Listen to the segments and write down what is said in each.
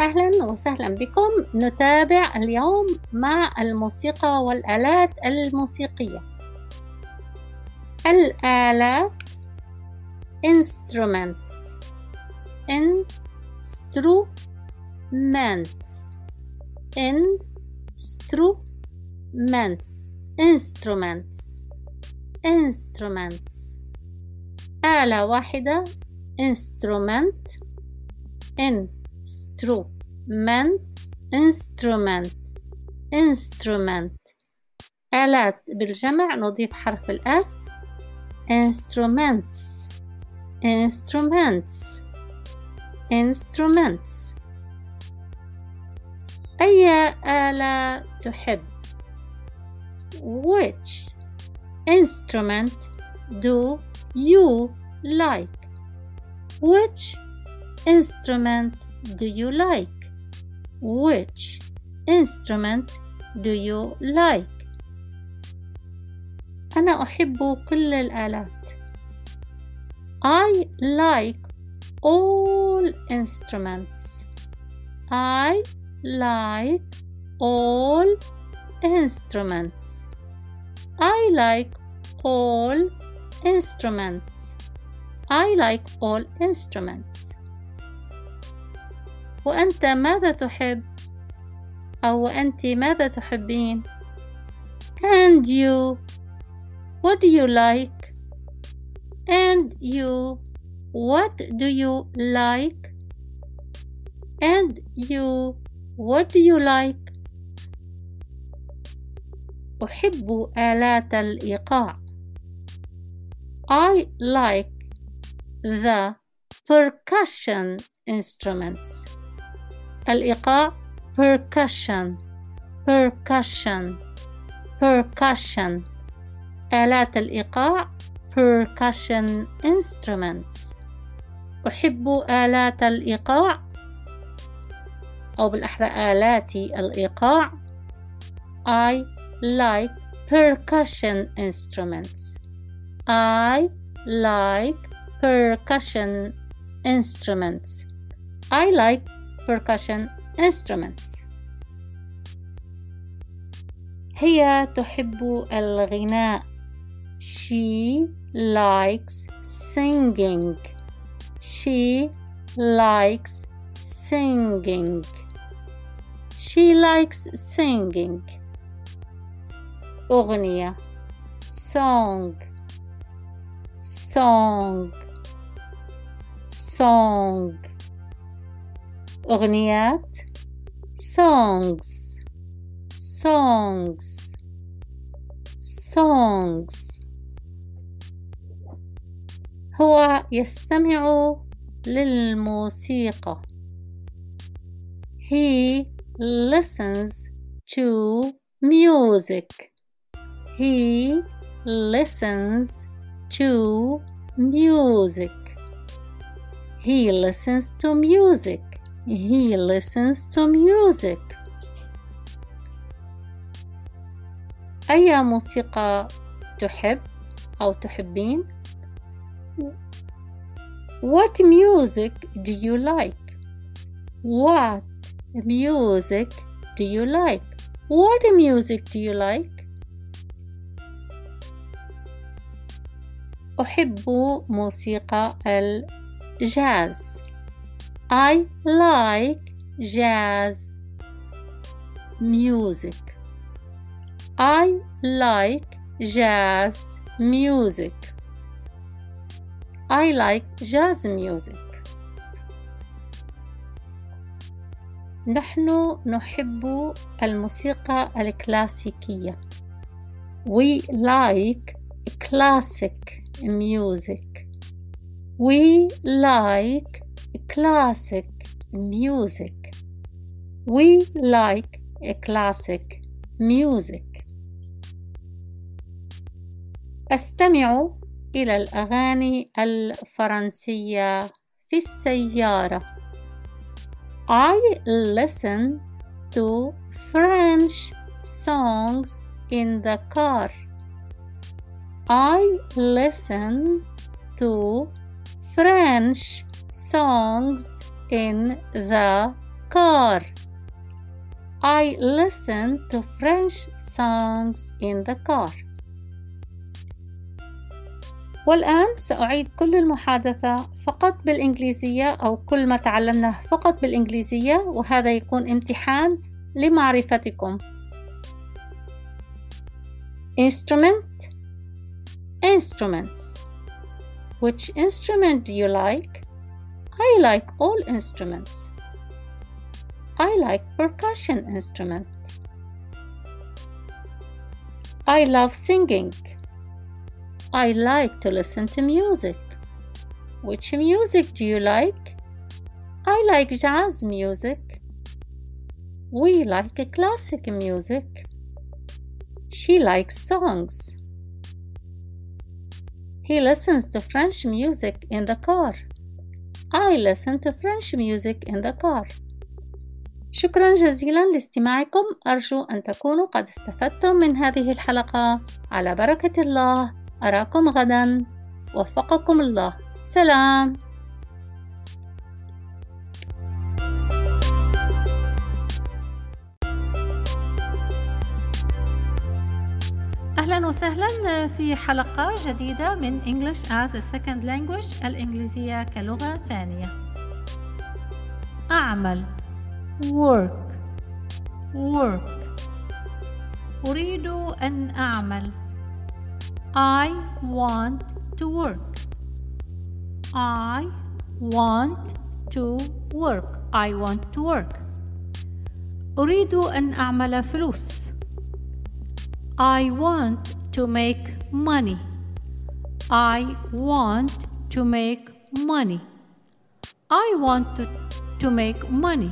أهلا وسهلا بكم نتابع اليوم مع الموسيقى والآلات الموسيقية الآلات instruments instruments instruments instruments instruments آلة واحدة instrument instrument instrument instrument آلات بالجمع نضيف حرف الأس instruments instruments instruments أي آلة تحب which instrument do you like which instrument do you like which instrument do you like أنا أحب كل الآلات I like all instruments I like all instruments I like all instruments I like all instruments وأنت ماذا تحب؟ أو أنت ماذا تحبين؟ And you What do you like? And you What do you like? And you What do you like? أحب آلات الإيقاع I like the percussion instruments الإيقاع percussion percussion percussion آلات الإيقاع percussion instruments أحب آلات الإيقاع أو بالأحرى آلات الإيقاع I like percussion instruments I like percussion instruments I like percussion instruments هي تحب الغناء She likes singing She likes singing She likes singing أغنية song song song أغنيات songs songs songs هو يستمع للموسيقى he listens to music he listens to music he listens to music he listens to music أي موسيقى تحب أو تحبين؟ What music do you like? What music do you like? What music do you like? أحب موسيقى الجاز I like jazz music I like jazz music I like jazz music نحن نحب الموسيقى الكلاسيكية We like classic music. We like classic music. We like classic music. أستمع إلى الأغاني الفرنسية في السيارة. I listen to French songs in the car. I listen to French songs in the car. I listen to French songs in the car. والآن سأعيد كل المحادثة فقط بالإنجليزية أو كل ما تعلمناه فقط بالإنجليزية وهذا يكون امتحان لمعرفتكم. Instrument Instruments Which instrument do you like? I like all instruments. I like percussion instrument. I love singing. I like to listen to music. Which music do you like? I like jazz music. We like classic music. She likes songs. He listens to French music in the car. I listen to French music in the car. شكرا جزيلا لاستماعكم. أرجو أن تكونوا قد استفدتم من هذه الحلقة. على بركة الله أراكم غدا. وفقكم الله. سلام. أهلا وسهلا في حلقة جديدة من English as a Second Language الإنجليزية كلغة ثانية أعمل work work أريد أن أعمل I want to work. I want to work. I want to work. أريد أن أعمل فلوس. I want to make money. I want to make money. I want to, to make money.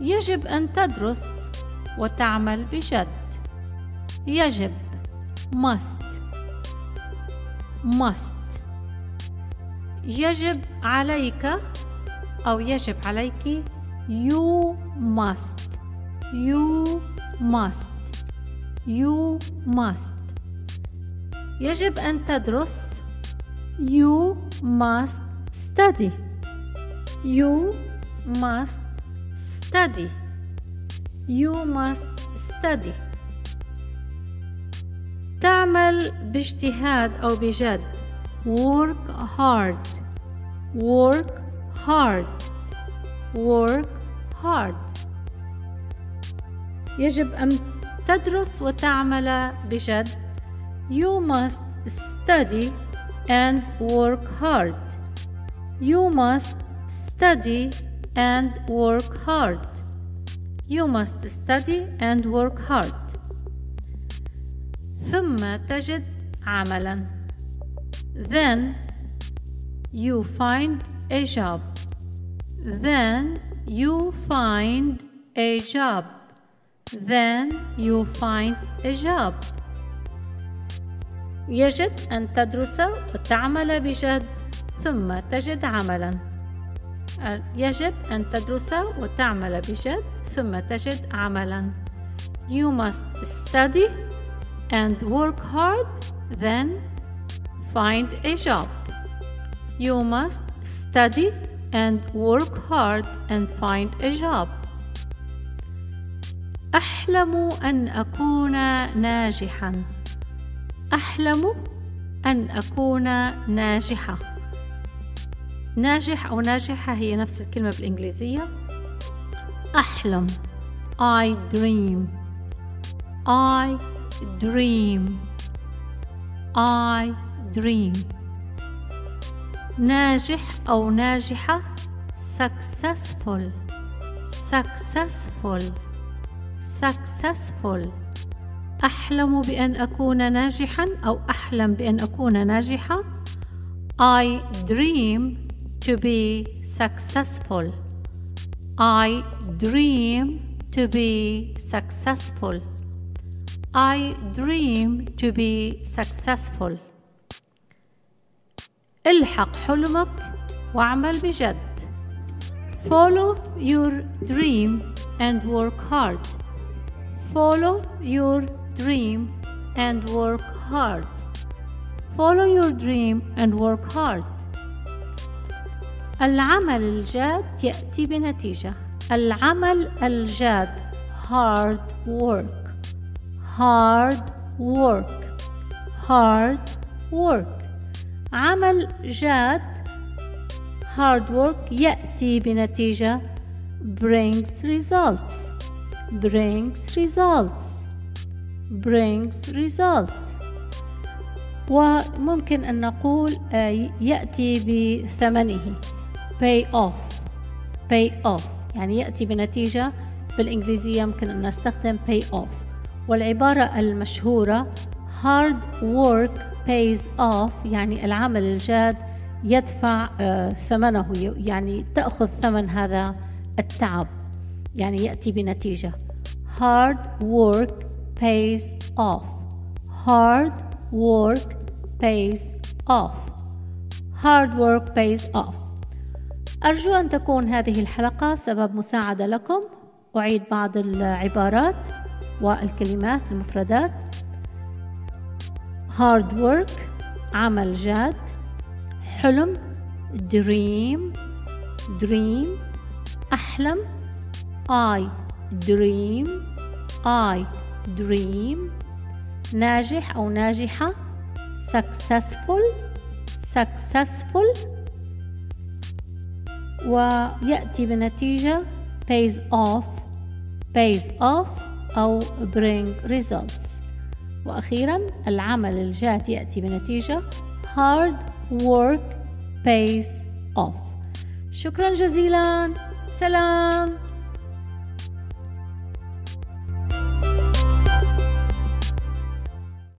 يجب أن تدرس وتعمل بجد. يجب must must يجب عليك أو يجب عليك you must you must you must يجب أن تدرس you must study you must study you must study تعمل باجتهاد أو بجد work hard work hard work hard يجب أن تدرس وتعمل بجد you must study and work hard you must study and work hard you must study and work hard ثم تجد عملا then you find a job then you find a job then you find a job يجب أن تدرس وتعمل بجد ثم تجد عملا يجب أن تدرس وتعمل بجد ثم تجد عملا You must study and work hard, then find a job. You must study and work hard and find a job. أحلم أن أكون ناجحا. أحلم أن أكون ناجحة. ناجح أو ناجحة هي نفس الكلمة بالإنجليزية. أحلم. I dream. I dream I dream ناجح أو ناجحة successful successful successful أحلم بأن أكون ناجحا أو أحلم بأن أكون ناجحة I dream to be successful I dream to be successful I dream to be successful. الحق حلمك واعمل بجد. Follow your dream and work hard. Follow your dream and work hard. Follow your dream and work hard. العمل الجاد يأتي بنتيجة العمل الجاد hard work hard work hard work عمل جاد hard work يأتي بنتيجة brings results brings results. Brings results. وممكن أن نقول آه، يأتي بثمنه. Pay off. Pay off. يعني يأتي بنتيجة بالإنجليزية يمكن أن نستخدم pay off. والعبارة المشهورة hard work pays off. يعني العمل الجاد يدفع آه، ثمنه. يعني تأخذ ثمن هذا التعب. يعني يأتي بنتيجة. Hard work pays off. Hard work pays off. Hard work pays off. أرجو أن تكون هذه الحلقة سبب مساعدة لكم. أعيد بعض العبارات والكلمات المفردات. Hard work عمل جاد. حلم dream dream. أحلم I. dream I dream ناجح أو ناجحة successful successful ويأتي بنتيجة pays off pays off أو bring results وأخيرا العمل الجاد يأتي بنتيجة hard work pays off شكرا جزيلا سلام